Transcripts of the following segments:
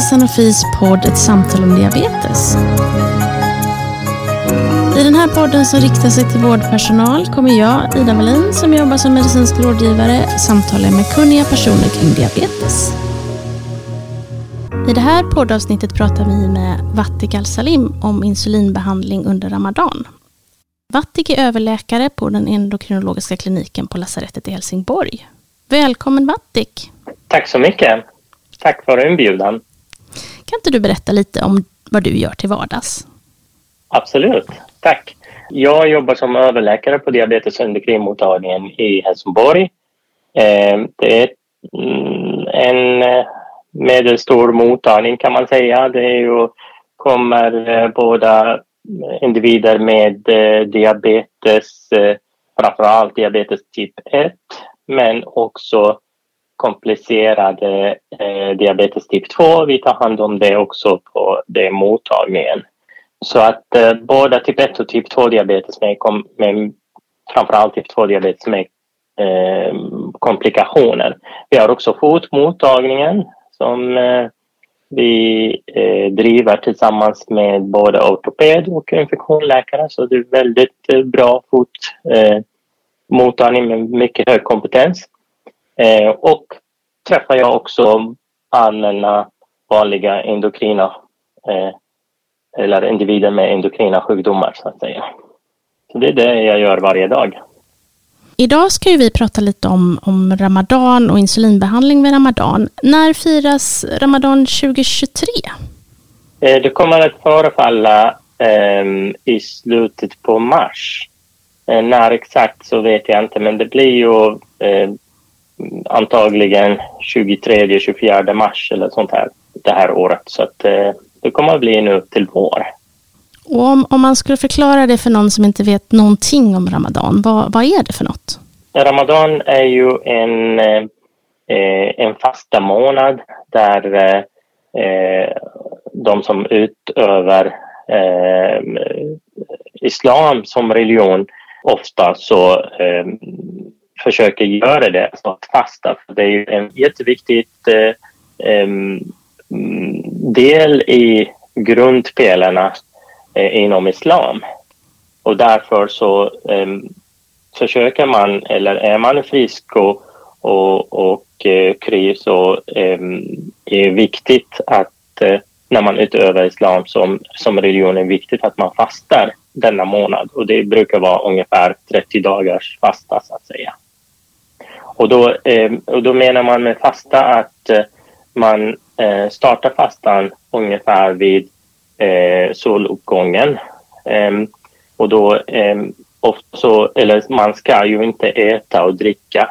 till Sanofis podd Ett samtal om diabetes. I den här podden som riktar sig till vårdpersonal kommer jag, Ida Wallin, som jobbar som medicinsk rådgivare, samtala med kunniga personer kring diabetes. I det här poddavsnittet pratar vi med Vatik Al-Salim om insulinbehandling under Ramadan. Vatik är överläkare på den endokrinologiska kliniken på lasarettet i Helsingborg. Välkommen Vatik! Tack så mycket! Tack för inbjudan. Kan inte du berätta lite om vad du gör till vardags? Absolut, tack. Jag jobbar som överläkare på diabetes och endokrinmottagningen i Helsingborg. Eh, det är mm, en eh, medelstor mottagning kan man säga. Det är ju, kommer eh, båda individer med diabetes, framförallt diabetes typ 1, men också komplicerade eh, diabetes typ 2. Vi tar hand om det också på det mottagningen. Så att eh, båda typ 1 och typ 2 diabetes med, kom, med framförallt typ 2 diabetes med eh, komplikationer. Vi har också fotmottagningen som eh, vi eh, driver tillsammans med både ortoped och infektionsläkare. Så det är väldigt eh, bra fotmottagning eh, med mycket hög kompetens. Eh, och träffar jag också allmänna vanliga endokrina eh, eller individer med endokrina sjukdomar så att säga. Så det är det jag gör varje dag. Idag ska vi prata lite om, om Ramadan och insulinbehandling vid Ramadan. När firas Ramadan 2023? Eh, det kommer att förefalla eh, i slutet på mars. Eh, när exakt så vet jag inte, men det blir ju eh, antagligen 23-24 mars eller sånt här det här året. Så att, eh, det kommer att bli nu till vår. Och om, om man skulle förklara det för någon som inte vet någonting om Ramadan, vad, vad är det för något? Ramadan är ju en, eh, en fasta månad där eh, de som utövar eh, islam som religion ofta så eh, försöker göra det, snart fasta. För det är ju en jätteviktig eh, mm, del i grundpelarna eh, inom islam. Och därför så eh, försöker man, eller är man frisk och, och, och eh, kry så är det viktigt att eh, när man utövar islam som, som religion är viktigt att man fastar denna månad och det brukar vara ungefär 30 dagars fasta så att säga. Och då, eh, och då menar man med fasta att eh, man eh, startar fastan ungefär vid eh, soluppgången. Ehm, och då ehm, ofta så, eller man ska ju inte äta och dricka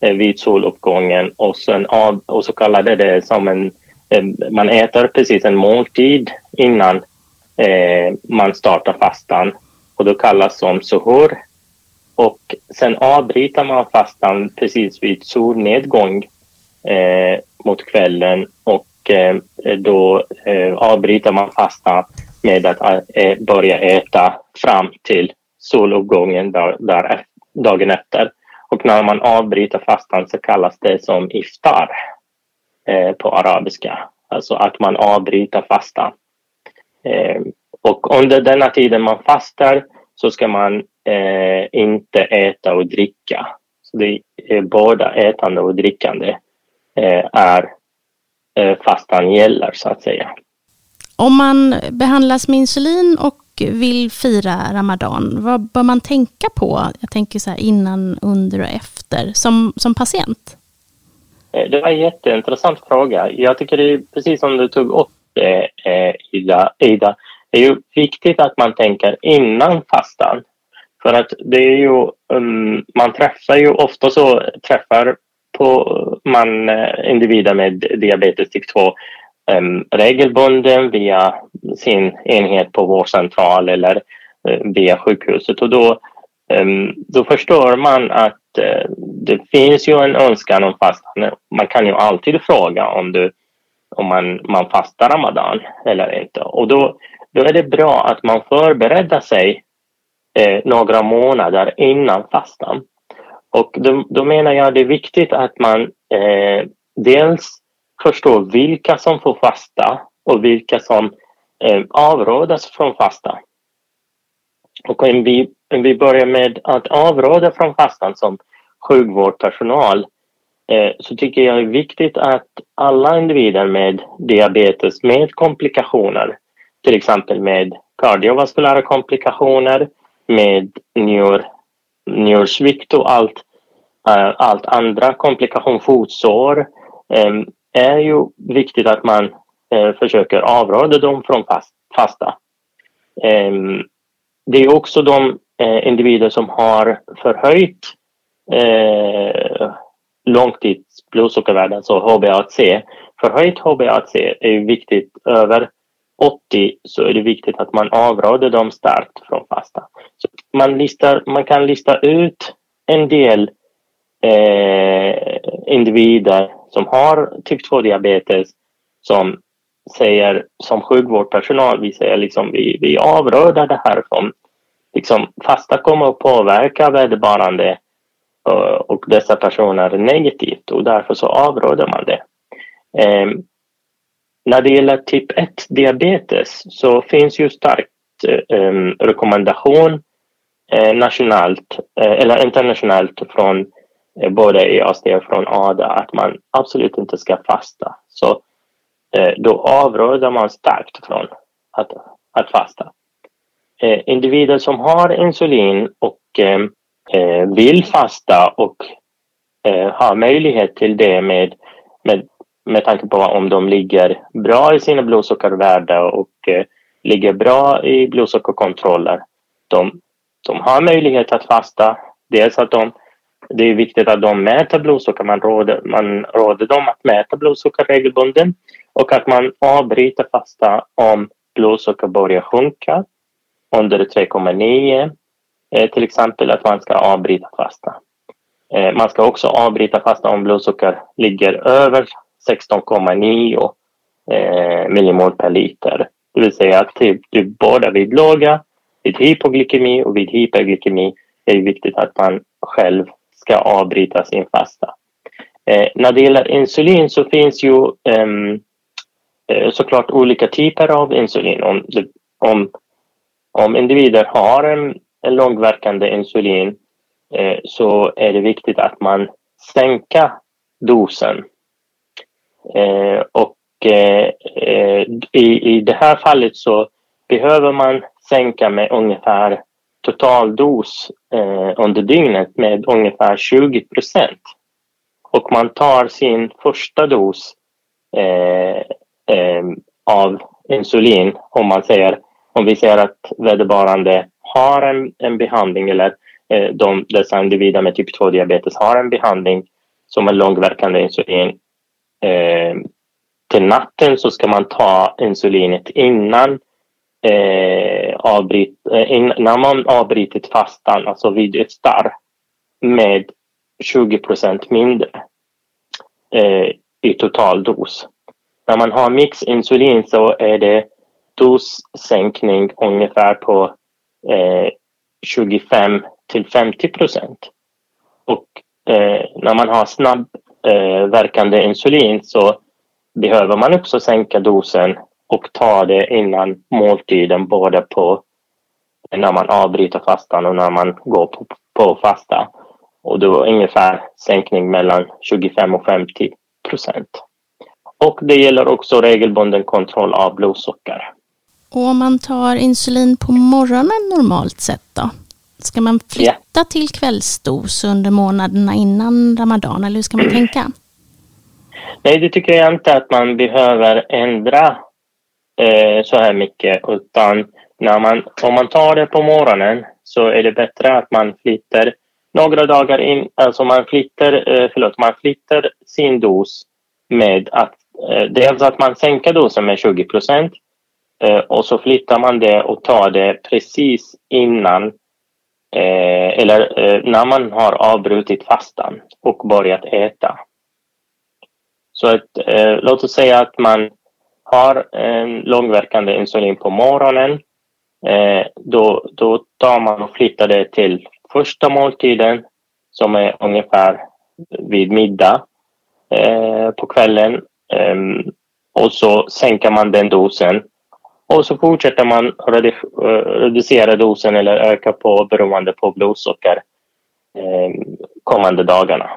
eh, vid soluppgången och, sen av, och så kallade det som en, man äter precis en måltid innan eh, man startar fastan och då kallas som suhur och sen avbryter man fastan precis vid solnedgång eh, mot kvällen och eh, då eh, avbryter man fastan med att eh, börja äta fram till soluppgången där, där, dagen efter. Och när man avbryter fastan så kallas det som iftar eh, på arabiska. Alltså att man avbryter fastan. Eh, och under denna tiden man fastar så ska man eh, inte äta och dricka. Så det är både ätande och drickande eh, är eh, fastan gäller så att säga. Om man behandlas med insulin och vill fira Ramadan, vad bör man tänka på? Jag tänker så här innan, under och efter som, som patient. Eh, det var en jätteintressant fråga. Jag tycker det är precis som du tog upp eh, Ida, Ida. Det är ju viktigt att man tänker innan fastan. För att det är ju, um, man träffar ju ofta så träffar på man eh, individer med diabetes typ 2 um, ehm, regelbunden via sin enhet på vårdcentral eller uh, via sjukhuset och då, um, då förstår man att uh, det finns ju en önskan om fastan. Man kan ju alltid fråga om, du, om man, man fastar ramadan eller inte och då, då är det bra att man förbereder sig eh, några månader innan fastan. Och då, då, menar jag det är viktigt att man eh, dels förstår vilka som får fasta och vilka som eh, avrådas från fasta. Och om vi, om vi börjar med att avråda från fastan som sjukvårdspersonal eh, så tycker jag det är viktigt att alla individer med diabetes med komplikationer, till exempel med kardiovaskulära komplikationer, med njur, njursvikt och allt, eh, allt andra komplikation, fotsår, ehm, är ju viktigt att man eh, försöker avråda dem från fasta. Ehm, det är också de eh, individer som har förhöjt långtids långtidsblodsockervärden, alltså HbA1c. Förhöjt HbA1c är viktigt över 80 så är det viktigt att man avråder dem starkt från fasta. Så man, listar, man kan lista ut en del eh, individer som har typ 2-diabetes som säger som sjukvårdspersonal, vi säger liksom vi, vi avråder det här från liksom fasta kommer att påverka vederbörande eh, och, dessa personer negativt och därför så avråder man det. Ehm, när det gäller typ 1 diabetes så finns ju starkt eh, rekommendation eh, nationellt eh, eller internationellt från eh, både EASD och från ADA att man absolut inte ska fasta. Så eh, då avråder man starkt från att, att fasta. Eh, individer som har insulin och eh, vill fasta och eh, har möjlighet till det med, med med tanke på om de ligger bra i sina blodsockervärden och eh, ligger bra i blodsockerkontroller. De, de har möjlighet att fasta. Dels att de, det är viktigt att de mäter blodsocker. Man råder, man råder dem att mäta blodsocker regelbundet och att man avbryter fasta om blodsocker börjar sjunka under 3,9. Eh, till exempel att man ska avbryta fasta. Eh, man ska också avbryta fasta om blodsocker ligger över 16,9 eh, millimol per liter. Det vill säga att typ, du både vid låga, vid hypoglykemi och vid hyperglykemi är det viktigt att man själv ska avbryta sin fasta. Eh, när det gäller insulin så finns ju ehm, eh, såklart olika typer av insulin. Om, om, om individer har en, en långverkande insulin eh, så är det viktigt att man sänker dosen Eh, och eh, eh, i, i det här fallet så behöver man sänka med ungefär totaldos eh, under dygnet med ungefär 20 procent. Och man tar sin första dos eh, eh, av insulin om man säger om vi säger att vederbörande har en, en behandling eller eh, de, dessa individer med typ 2 diabetes har en behandling som är långverkande insulin eh, till natten så ska man ta insulinet innan eh, avbryt, eh, innan man avbrutit fastan, alltså vid ett starr med 20 procent mindre eh, i total dos. När man har mixinsulin så är det dossänkning ungefär på eh, 25 till 50 procent. Och eh, när man har snabb eh, verkande insulin så behöver man också sänka dosen och ta det innan måltiden både på när man avbryter fastan och när man går på, på fasta. Och då ungefär sänkning mellan 25 och 50 procent. Och det gäller också regelbunden kontroll av blodsocker. Och om man tar insulin på morgonen normalt sett då? Ska man flytta yeah. till kvällsdos under månaderna innan Ramadan eller hur ska man tänka? Nej, det tycker jag inte att man behöver ändra eh, så här mycket utan när man, om man tar det på morgonen så är det bättre att man flyttar några dagar in, alltså man flyttar, eh, förlåt, man flyttar sin dos med att eh, dels att man sänker dosen med 20 procent eh, och så flyttar man det och tar det precis innan eh, eller eh, när man har avbrutit fastan och börjat äta. Så att, eh, låt oss säga att man har en långverkande insulin på morgonen. Eh, då, då tar man och flyttar det till första måltiden som är ungefär vid middag eh, på kvällen ehm, och så sänker man den dosen. Och så fortsätter man redu reducera dosen eller öka på beroende på blodsocker um, kommande dagarna.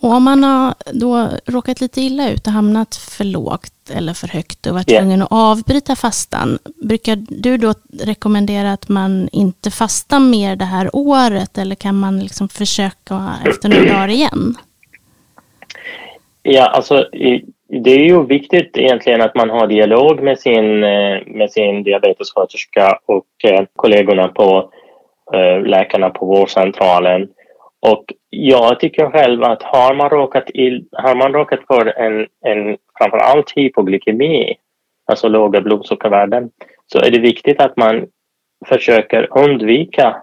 Och om man har då råkat lite illa ut och hamnat för lågt eller för högt och varit yeah. tvungen att avbryta fastan, brukar du då rekommendera att man inte fastar mer det här året eller kan man liksom försöka efter några dagar igen? Ja, alltså det är ju viktigt egentligen att man har dialog med sin, eh, med sin diabetessköterska och eh, kollegorna på eh, läkarna på vårdcentralen. Och jag tycker själv att har man råkat, i, har man råkat för en, en framförallt hypoglykemi, alltså låga blodsockervärden, så är det viktigt att man försöker undvika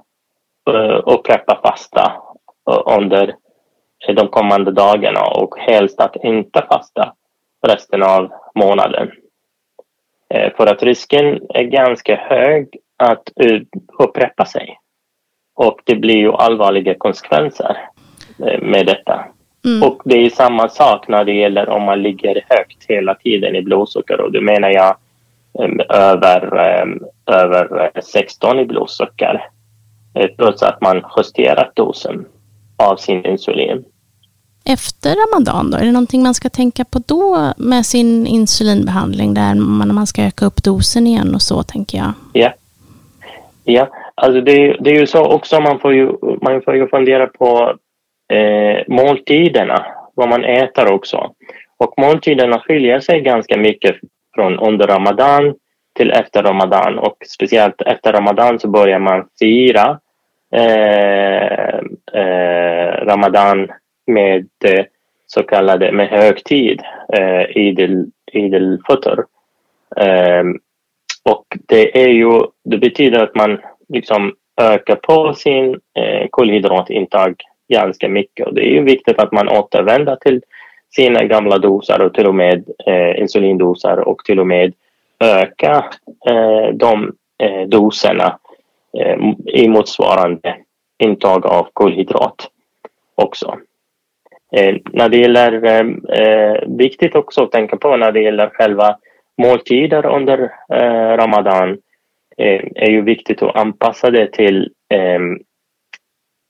och att preppa fasta under de kommande dagarna och helst att inte fasta resten av månaden. Uh, för att risken är ganska hög att upprepa sig. Och det blir ju allvarliga konsekvenser eh, med detta. Mm. Och det är samma sak när det gäller om man ligger högt hela tiden i blodsocker och då menar jag um, över, över 16 i blodsocker. Eh, trots att man justerat dosen av sin insulin. Efter ramadan då, är det någonting man ska tänka på då med sin insulinbehandling där man, man ska öka upp dosen igen och så tänker jag? Ja, ja Alltså det, det är ju så också, man får ju, man får ju fundera på eh, måltiderna, vad man äter också. Och måltiderna skiljer sig ganska mycket från under Ramadan till efter Ramadan och speciellt efter Ramadan så börjar man fira eh, eh, Ramadan med eh, så kallade med högtid, eh, Idel, Idel Eh, och det är ju, det betyder att man liksom ökar på sin eh, kolhydratintag ganska mycket. Och det är ju viktigt att man återvänder till sina gamla doser och till och med eh, insulindoser och till och med öka eh, de eh, doserna eh, i motsvarande intag av kolhydrat också. Eh, när det gäller, ehm, eh, viktigt också att tänka på när det gäller själva måltider under eh, Ramadan Eh, är ju viktigt att anpassa det till, ehm,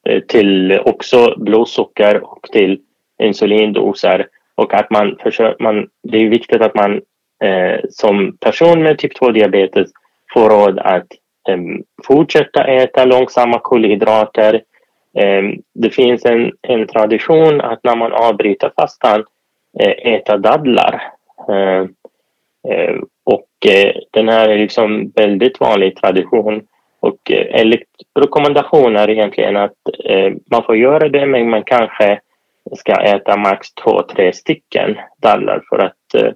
eh, till också blodsocker och till insulindoser. Och att man försöker, man, det är viktigt att man eh, som person med typ 2-diabetes får råd att eh, fortsätta äta långsamma kolhydrater. Ehm, det finns en, en tradition att när man avbryter fastan eh, äta dadlar. Ehm, eh, och eh, den här är liksom väldigt vanlig tradition. Och enligt rekommendationer egentligen att man får göra det men man kanske ska äta max två, tre stycken dadlar för att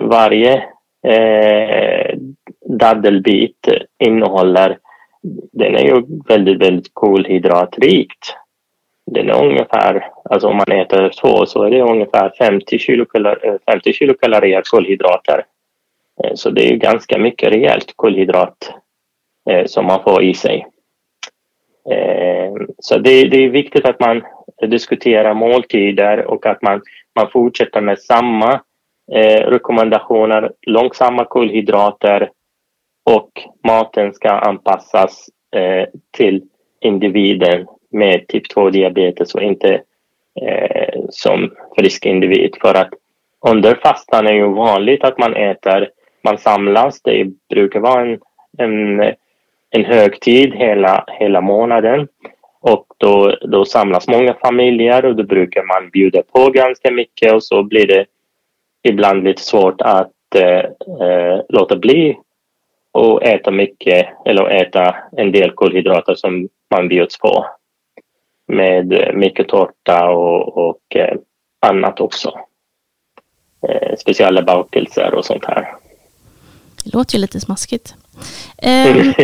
varje dadelbit daddelbit innehåller, den är ju väldigt, väldigt kolhydratrikt. Den är ungefär, alltså om man äter två så är det ungefär 50 kilokalorier, 50 kilokalorier kolhydrater eh, så det är ganska mycket rejält kolhydrat eh, som man får i sig. Eh, så det, det, är viktigt att man diskuterar måltider och att man, man fortsätter med samma rekommendationer, långsamma kolhydrater och maten ska anpassas eh, till individen med typ 2-diabetes och inte eh, som frisk individ. För att under fastan är ju vanligt att man äter man samlas. Det brukar vara en, en, en högtid hela, hela månaden. Och då, då samlas många familjer och då brukar man bjuda på ganska mycket och så blir det ibland lite svårt att eh, eh låta bli och äta mycket eller äta en del kolhydrater som man bjuds på med mycket tårta och, och eh, annat också. Eh, speciella bakelser och sånt här. Det låter ju lite smaskigt. Eh,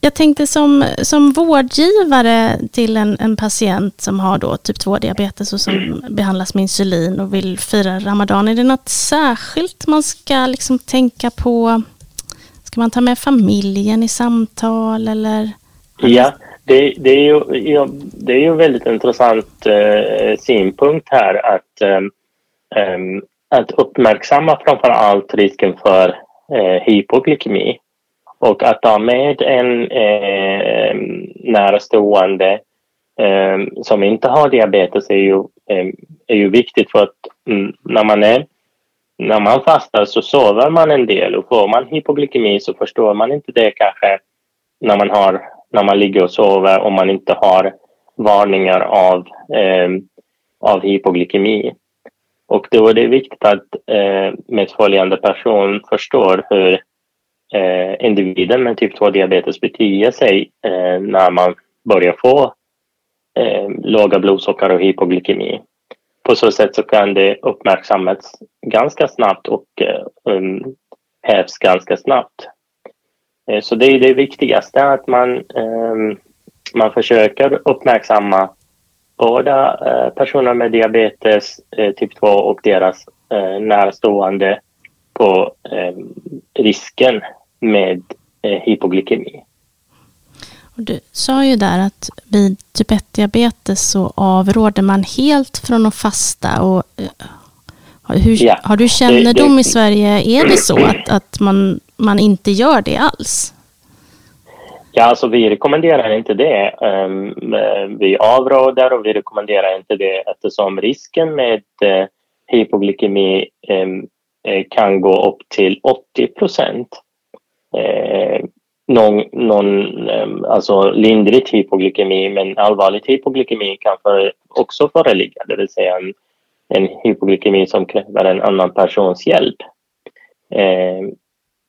jag tänkte som, som vårdgivare till en, en patient som har då typ 2-diabetes och som behandlas med insulin och vill fira Ramadan. Är det något särskilt man ska liksom tänka på? Ska man ta med familjen i samtal eller? Ja, det, det, är ju, ja, det är ju väldigt intressant eh, synpunkt här att, eh, att uppmärksamma framför allt risken för eh, hypoglykemi och att ta med en eh, närstående ehm, som inte har diabetes är ju, ehm, är ju viktigt för att mm, när man är när man fastar så sover man en del och får man hypoglykemi så förstår man inte det kanske när man, har, när man ligger och sover om man inte har varningar av, eh, av hypoglykemi. Och då är det viktigt att eh, medföljande person förstår hur eh, individen med typ 2-diabetes beter sig eh, när man börjar få eh, låga blodsocker och hypoglykemi på så sätt så kan det uppmärksammas ganska snabbt och eh, um, hävs ganska snabbt. Eh, så det är det viktigaste att man, um, man försöker uppmärksamma båda uh, personer med diabetes uh, typ 2 och deras uh, närstående på ehm, risken med hypoglykemi. Och du sa ju där att vid typ 1-diabetes så avråder man helt från att fasta. Och, eh, hur, ja, har du kännedom det, det, i Sverige, är det så att, att man, man inte gör det alls? Ja, alltså vi rekommenderar inte det. Um, vi avråder och vi rekommenderar inte det eftersom risken med uh, hypoglykemi um, kan gå upp till 80 procent. Någon, någon ehm, alltså lindrigt hypoglykemi men allvarligt hypoglykemi kan för, också föreligga, det vill säga en, en hypoglykemi som kräver en annan persons hjälp. Eh,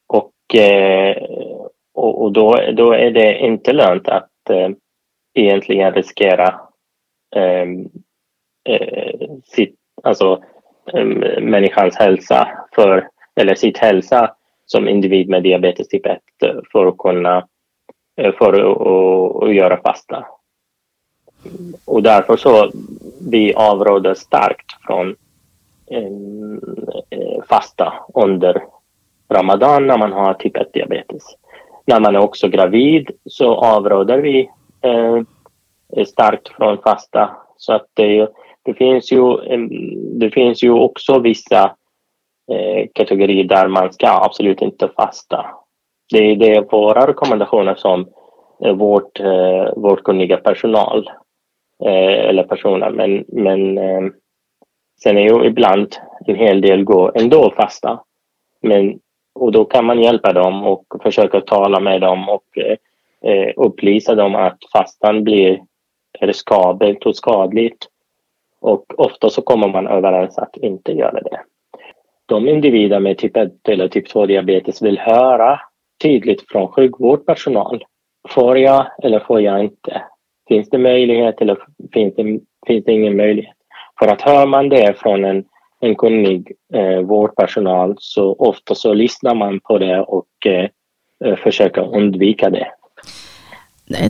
och, eh, och, och, då, då är det inte lönt att eh, egentligen riskera ehm, eh, sitt, alltså, ehm, människans hälsa för, eller sitt hälsa som individ med diabetes typ 1 eh, för att kunna eh, för att, att göra fasta. Och därför så vi avråder starkt från eh, eh fasta under Ramadan när man har typ 1 diabetes. När man är också gravid så avråder vi eh, starkt från fasta. Så att det, det, finns ju, det finns ju också vissa eh, kategori där man ska absolut inte fasta. Det, det är våra rekommendationer som eh, eh, vårt, kunniga personal eh, eller personer. Men, men eh, sen är ju ibland en hel del går ändå fasta. Men, och då kan man hjälpa dem och försöka tala med dem och eh, eh upplysa dem att fastan blir riskabelt och skadligt. Och ofta så kommer man överens att inte göra det de individer med typ 1 eller typ 2 diabetes vill höra tydligt från sjukvårdspersonal. Får jag eller får jag inte? Finns det möjlighet eller finns det, finns det ingen möjlighet? För att hör man det från en, en kunnig eh, vårdpersonal så ofta så lyssnar man på det och eh, eh försöker undvika det.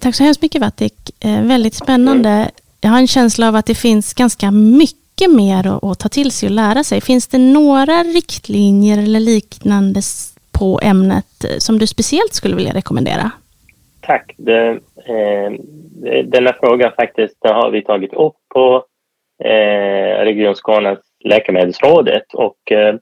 Tack så hemskt mycket Vatik. Eh, väldigt spännande. Mm. Jag har en känsla av att det finns ganska mycket mycket mer att, att ta till sig och lära sig. Finns det några riktlinjer eller liknande på ämnet eh, som du speciellt skulle vilja rekommendera? Tack. Det, eh, denna fråga faktiskt har vi tagit upp på eh, Region Skånes läkemedelsrådet och eh,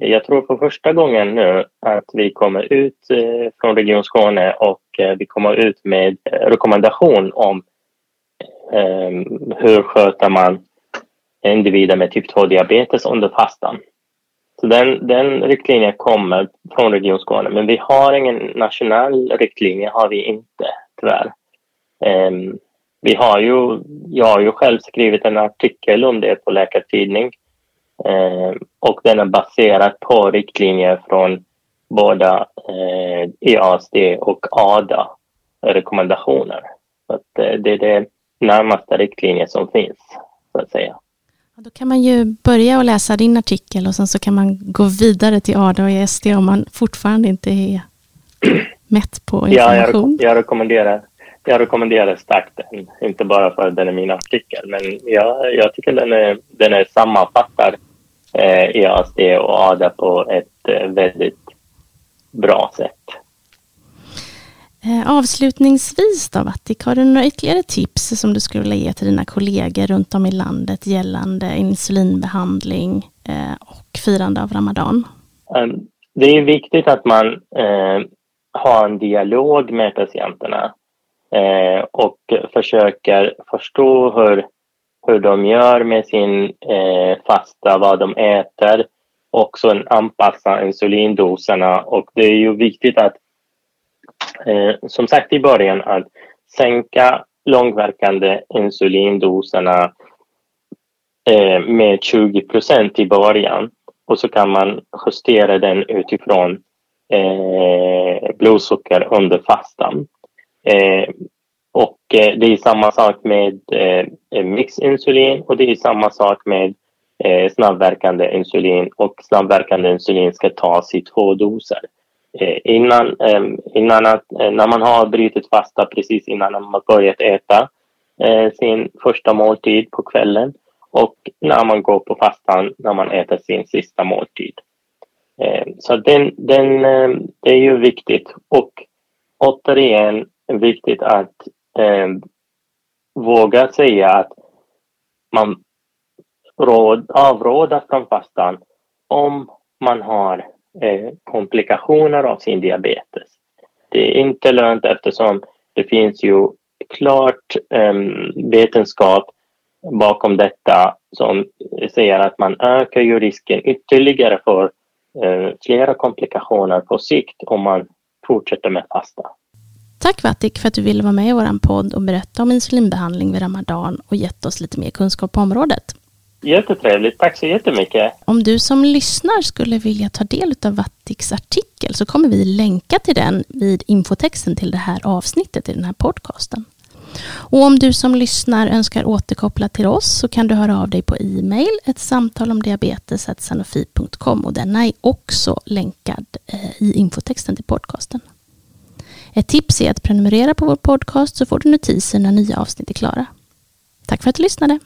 jag tror för första gången nu att vi kommer ut eh, från Region Skåne och eh, vi kommer ut med rekommendation om eh, hur sköter man individer med typ 2-diabetes under fastan. Så den, den riktlinjen kommer från Region Skåne, men vi har ingen nationell riktlinje, har vi inte tyvärr. Um, vi har ju, jag har ju själv skrivit en artikel om det på Läkartidning um, och den är baserad på riktlinjer från båda uh, eh, EASD och ADA rekommendationer. Så att, uh, det är den närmaste riktlinjer som finns, så att säga. Då kan man ju börja och läsa din artikel och sen så kan man gå vidare till ADA och ESD om man fortfarande inte är mätt på information. Ja, jag, jag, rekommenderar, jag rekommenderar starkt den, inte bara för att den är min artikel, men jag, jag tycker den, är, den är sammanfattar eh, EASD och ADA på ett eh, väldigt bra sätt. Eh, avslutningsvis då Vattik, har du några ytterligare tips som du skulle vilja ge till dina kollegor runt om i landet gällande insulinbehandling eh, och firande av Ramadan? Ehm, det är viktigt att man eh, har en dialog med patienterna eh, och försöker förstå hur, hur de gör med sin fasta, vad de äter och anpassa insulindoserna och det är ju viktigt att Eh, som sagt i början att sänka långverkande insulindoserna eh, med 20 procent i början och så kan man justera den utifrån eh, blodsocker under fastan. Eh, och eh, det är samma sak med eh, mixinsulin och det är samma sak med eh, snabbverkande insulin och snabbverkande insulin ska tas i två doser. Eh, innan, eh, innan att, eh, när man har brutit fasta precis innan man börjat äta sin första måltid på kvällen och när man går på fastan när man äter sin sista måltid. Så den, den, det är ju viktigt och återigen viktigt att våga säga att man råd, avråda från fastan om man har eh, komplikationer av sin diabetes. Det är inte lönt eftersom det finns ju klart eh, vetenskap bakom detta som säger att man ökar ju risken ytterligare för eh, flera komplikationer på sikt om man fortsätter med fasta. Tack Vatik för att du ville vara med i vår podd och berätta om insulinbehandling vid Ramadan och gett oss lite mer kunskap på området. Jättetrevligt. Tack så jättemycket. Om du som lyssnar skulle vilja ta del av Vattiks artikel så kommer vi länka till den vid infotexten till det här avsnittet i den här podcasten. Och om du som lyssnar önskar återkoppla till oss så kan du höra av dig på e-mail, ett samtal om diabetes.sanofi.com och denna är också länkad eh, i infotexten till podcasten. Ett tips är att prenumerera på vår podcast så får du notiser när nya avsnitt är klara. Tack för att du lyssnade.